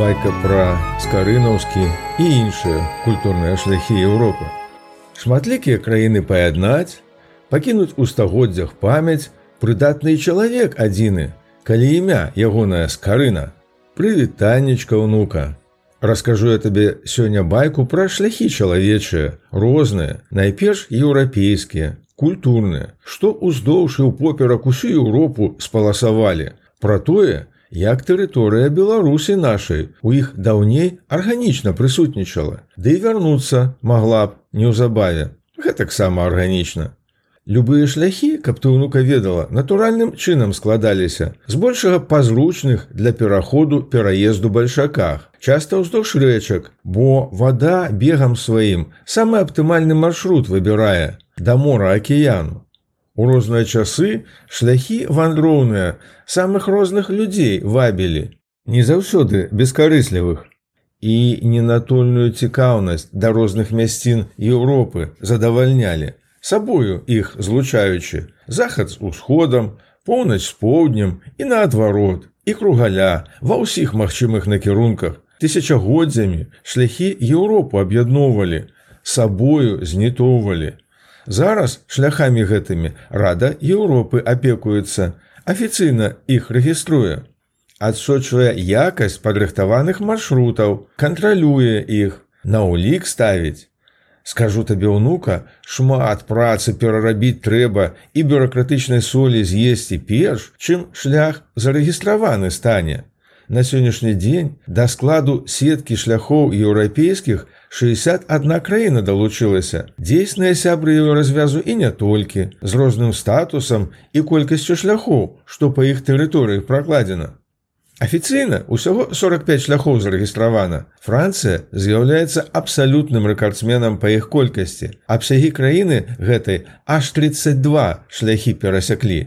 байка пра скарынаўскі і іншыя культурныя шляхі Еўропы. Шматлікія краіны паяднаць, пакінуць у стагоддзях памяць прыдатны чалавек адзіны, калі імя ягоная скарына. Прывітаннечка ўнука. Раскажу я табе сёння байку пра шляхі чалавечыя, розныя, найперш еўрапейскія, культурныя, што ўздоўж і ў поперак усю Еўропу спаласавалі. Пра тое, як тэрыторыя беларусі нашай. У іх даўней арганічна прысутнічала ды і вярнуцца магла б неўзабаве. Гэтаксама арганічна. Любыя шляхі каб ты ўнука ведала натуральным чынам складаліся збольшага пазручных для пераходу пераезду бальшаках часта ўздоўж рэчак бо вода бегам сваім самы аптымальны маршрут выбірае да мора акіяну У розныя часы шляхі вандроўныя самых розных людзей вабілі, не заўсёды бескарыслівых. І ненатольную цікаўнасць да розных мясцін Еўропы задавальнялі, сабою іх злучаючы, захад з усходам, поўнач з поўднем і наадварот, і кругаля ва ўсіх магчымых накірунках, тысячагоддзямі шляхі Еўропу аб'ядноўвалі, сабою знітоўвалі, Зараз шляхамі гэтымі рада Еўропы апекуецца, афіцыйна іх рэгіструе. Адсочвае якасць падрыхтаваных маршрутаў, кантралюе іх, на ўлік ставіць. Скажу табе ўнука, шмат працы перарабіць трэба і бюракратычнай солі з'есці перш, чым шлях зарэгістраваны стане. На сённяшні дзень да складу сеткі шляхоў еўрапейскіх 61 краіна далучылася. Дзейсныя сябры яго развязу і не толькі, з розным статусам і колькасцю шляхоў, што па іх тэрыторыях пракладзена. Афіцыйна ўсяго 45 шляхоў зарэгістравана. Францыя з'яўляецца абсалютным рэкардсменам па іх колькасці. Абсягі краіны гэтай аж 32 шляхі перасяклі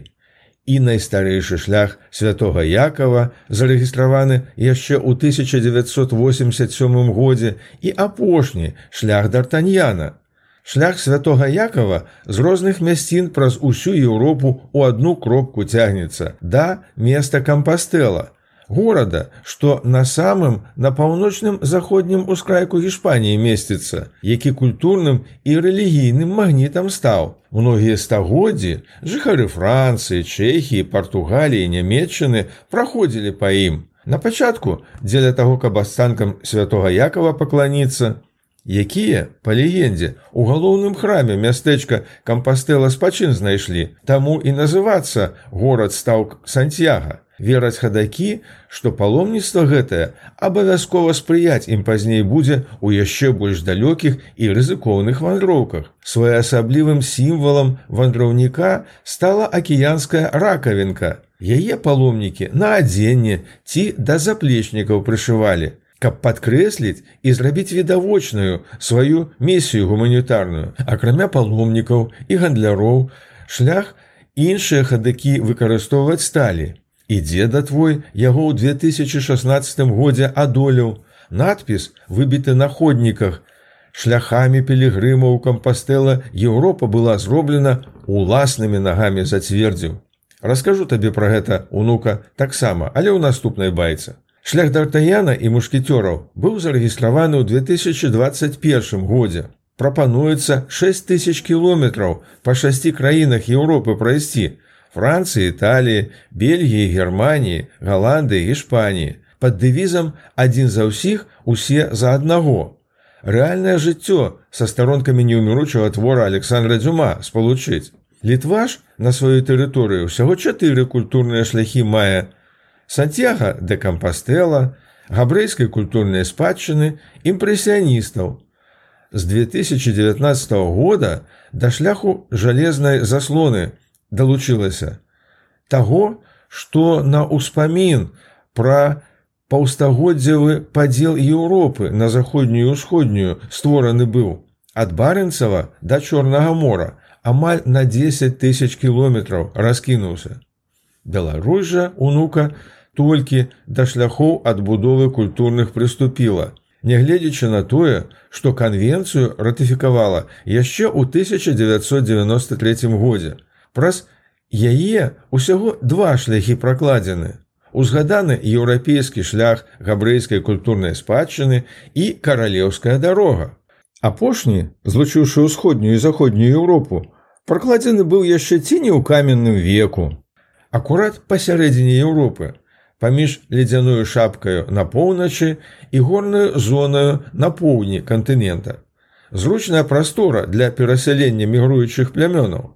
і найстарэйшы шлях святого Якова зарэгістраваны яшчэ ў 1987 годзе і апошні шлях д'Артаньяна. Шлях святого Якова з розных мясцін праз усю Еўропу ў адну кропку цягнецца да места кампастэла, горада, што на самым на паўночным заходнім ускрайку Гішпаніі месціцца, які культурным і рэлігійным магнітам стаў. Многія стагоддзі жыхары Францыі, Чэхіі, Партугаліі, нямметчыны праходзілі па ім. На пачатку дзеля таго, каб астанкам святого Якова пакланіцца, якія па легендзе у галоўным храме мястэчка кампастэла спачын знайшлі, таму і называцца горад стаў Сантьяга вераць хадакі, што паломніцтва гэтае абавязкова спрыяць ім пазней будзе ў яшчэ больш далёкіх і рызыкоўных вандроўках. Своеасаблівым сімвалам вандраўніка стала акіянская ракавінка. Яе паломнікі на адзенне ці да заплечнікаў прышывалі, каб падкрэсліць і зрабіць відавочную сваю місію гуманітарную, акрамя паломнікаў і гандляроў, шлях іншыя хадакі выкарыстоўваць сталі. І дзеда твой яго ў 2016 годзе адолеў. Надпіс выбіты на ходніках. Шляхамі пілігрымаў кампастэла Еўропа была зроблена уласнымі нагамі зацвердзіў. Раскажу табе пра гэта унука таксама, але ў наступнай байцы. Шлях д'Артаяна і мушкетёраў быў зарэгістраваны ў 2021 годзе. Прапануецца 6 тысяч кіલોметраў па шасці краінах Еўропы прайсці, Францыі, Італіі, Бельгіі, Германіі, Галандыі, Іспаніі, пад дэвізам адзін за ўсіх усе за аднаго. Рэальнае жыццё са старонкамі неўміручага твора Александра Дзюма спалучыць. Літваш на сваёй тэрыторыі ўсяго чатыры культурныя шляхі мае Сантьяга де Кампастэла, габрэйскай культурнай спадчыны імпрэсіяністаў. З 2019 года да шляху жалезнай заслоны далучылася таго, што на ўспамін пра паўстагоддзевы падзел Еўропы на заходнюю ўсходнюю створаны быў ад баренцава да чорнага мора амаль на 10 тысяч кіલોметраў раскінуўся. Беларусь жа унука толькі да шляхоў адбудовы культурных прыступіла, нягледзячы на тое, што канвенцыю ратыфікавала яшчэ ў 1993 годзе праз яе ўсяго два шляхі пракладзены. узгаданы еўрапейскі шлях габрэйскай культурнай спадчыны і каралеўская дарога. Апошні, злучыўшы ўсходнюю і заходнюю Еўропу, пракладзены быў яшчэ ці не ў каменным веку. Акурат пасярэдзіне Еўропы, паміж ледзяную шапкаю на поўначы і горную зонаю на поўдні кантынента. Зручная прастора для перасялення мігруючых плямёнаў.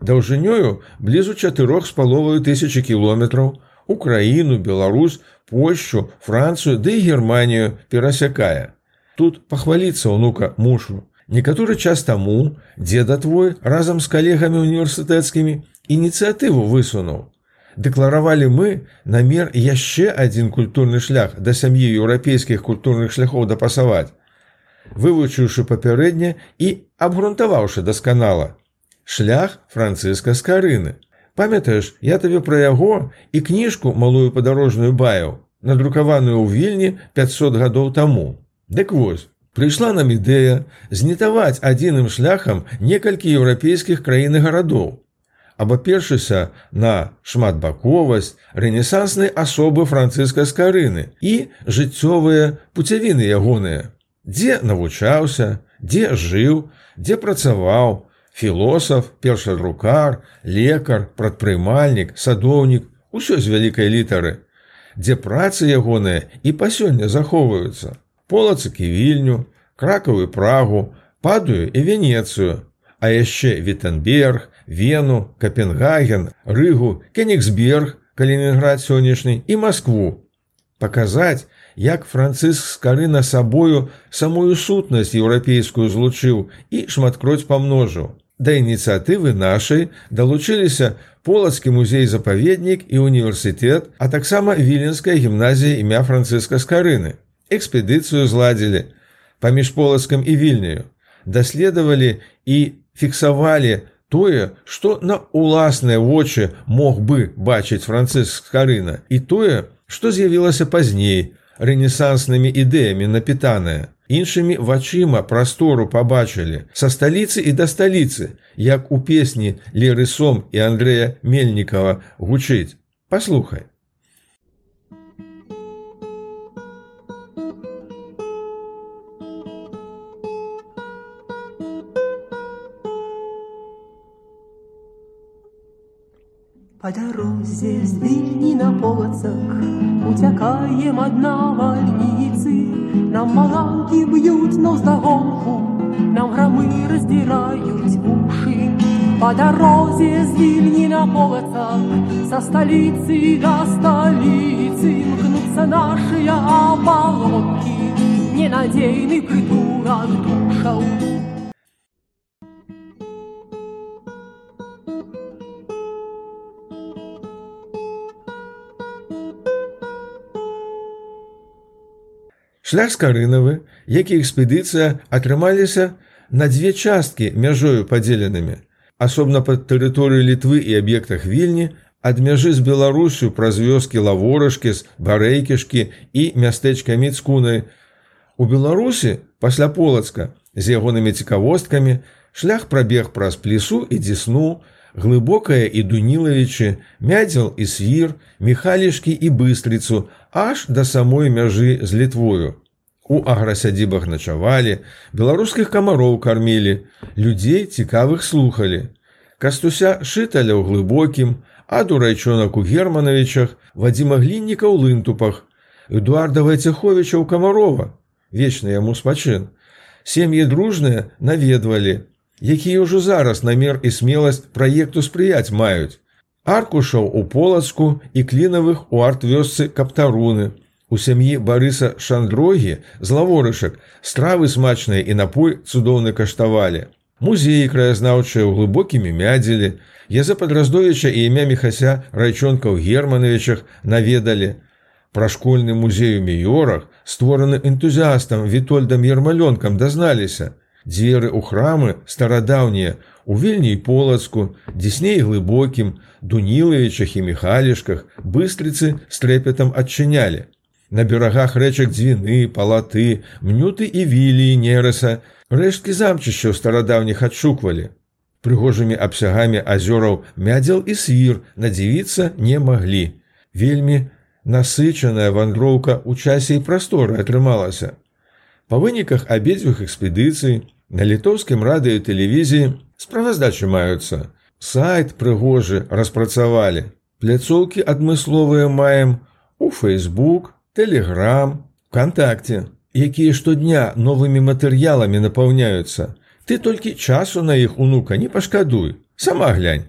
Даўжынёю блізу чатырох з паловаю тысячи кіметраў Украіну, Беларусь, Польшчу, Францыю ды да Германію перасякае. Тут пахваліцца ўнука мушу. Некаторы час таму дзеда твой разам з калегамі універсітэцкімі ініцыятыву высунуў. Дэкларавалі мы намер яшчэ адзін культурны шлях да сям'і еўрапейскіх культурных шляхоў дапасаваць, вывучыўшы папярэдне і абгрунтаваўшы дасканала. Шлях францыска з карыны. Памятаеш, я табе пра яго і кніжку малую падарожную баяў, надрукаваную ў вільні 500 гадоў таму. Дык вось, прыйшла нам ідэя знітаваць адзіным шляхам некалькі еўрапейскіх краін і гарадоў. Абапершыся на шматбаковасць рэнесанснай асобы францыска з карыны і жыццёвыя пуцявіны ягоныя, дзе навучаўся, дзе жыў, дзе працаваў, філосаф, першадрукар, лекар, прадпрымальнік, садоўнік, усё з вялікай літары, дзе працы ягоныя і па сёння захоўваюцца. Полацыкі вільню, кракавую прагу, падаю і венецыю, а яшчэ Вітенберг, Вену, Капенгаген, Рыгу, Кенігсберг, Калінінград сённяшні і Маскву. Паказаць, як францыск скары на сабою самую сутнасць еўрапейскую злучыў і шматкроць памножыў. Да ініцыятывы нашай далучыліся полацкі музей-запаведнік і універсітэт, а таксама віленская гімназія імя францыска скарыны. Экспедыцыю зладзілі паміж полацкам і вільнею, даследавалі і фіксавалі тое, што на уласныя вочы мог бы бачыць францыск скарына і тое, што з'явілася пазней рэнесанснымі ідэямі напітаная іншымі вачыма прастору пабачылі са сталіцы і да сталіцы як у песні лерысом і андрэя мельнікова гучыць. Паслухай По дорозе с Вильни на полоцах Утякаем од навальницы. Нам маланки бьют нос догонку Нам громы раздирают уши. По дорозе с Вильни на полоцах Со столицы до столицы Мкнутся наши оболонки Ненадейный придурок душал Шлях скарынавы, які экспедыцыя атрымаліся на дзве часткі мяжою падзеленымі. Асобна пад тэрыторыі літвы і аб'ектах вільні ад мяжы з Беларусю праз вёскі лаворашкі з барэйкішкі і мястэчка міцкунай. У Беларусі пасля полацка з ягонымі цікавосткамі шлях прабег праз плесу і дзесну, глыбокая і дунілавічы, мядзел і свір, мехалішкі і быстрыцу, аж да самой мяжы з літвою. У аграсядзібах начавалі, беларускіх камароў кармілі, людзей цікавых слухалі. Кастуся шыталя ў глыбокім, а дурайчонак у германавічах, вадзіма глінніка ў лынтупах, Эдуарда Вайцеховіча ў камарова, вечна яму спачын. Сем'і дружныя наведвалі, якія ўжо зараз намер і смеласць праекту спрыяць маюць аркушаў у полацку і клінавых у арт-вёсцы каптаруны. У сям'і барыса шандрогі з лаворышак стравы смачныя і напой цудоўны каштавалі. Музеі краязнаўчыя ў глыбокімі мядзелі, Яза падраздовіча і імя мехася райчонка ў германавічах наведалі. Пра школьны музей у міёрах, створаны энтузіастам вітольдам ермалёнкам дазналіся. Дзверы ў храмы старадаўнія, у вільні і полацку, дзесней глыбокім, дунілавічах і мехалішках быстрыцы з трэпетам адчынялі. На берагах рэчак дзвіны, палаты, мнюты і вілі нераса, рэшткі замчышчаў старадаўніх адшуквалі. Прыгожымі абсягамі азёраў мядзел і свір надзівіцца не маглі. Вельмі насычаная вандроўка ў часе і прасторы атрымалася. Па выніках абедзвюх экспедыцый на літоўскім радыё тэлевізіі справаздачы маюцца. Сайт прыгожы распрацавалі. Пляцоўкі адмысловыя маем у Facebook, Telegram, ВКтакце, якія штодня новымі матэрыяламі напаўняюцца. Ты толькі часу на іх унука не пашкадуй. Сама глянь.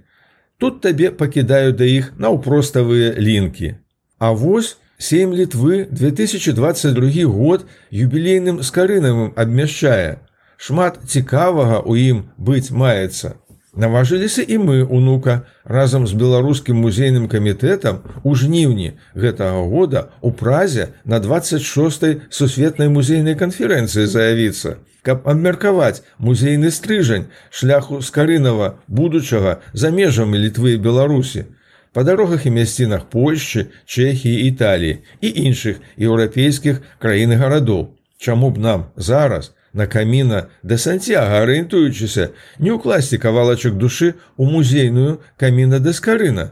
Тут табе пакідаю да іх наўпроставыя лінкі. А вось сем літвы 2022 год юбілейным скарынавым абмяшчае. Шмат цікавага ў ім быць маецца. Наважыліся і мы унука разам з беларускім музейным камітэтам у жніўні гэтага года у празе на 26 сусветнай музейнай канферэнцыі заявіцца, каб абмеркаваць музейны стрыжань шляху скарынава будучага за межамі літвы і беларусі па дарогах і мясцінах Польшчы, Чэхіі, Італіі і іншых еўрапейскіх краін гарадоў. Чаму б нам зараз на каміна да Сцяга арыентуючыся не ўкласці кавалачак душы ў музейную каміна даскарына,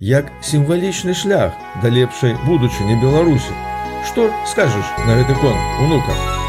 як сімвалічны шлях да лепшай будучыні Беларусі. Што скажаш на гэты кон унука?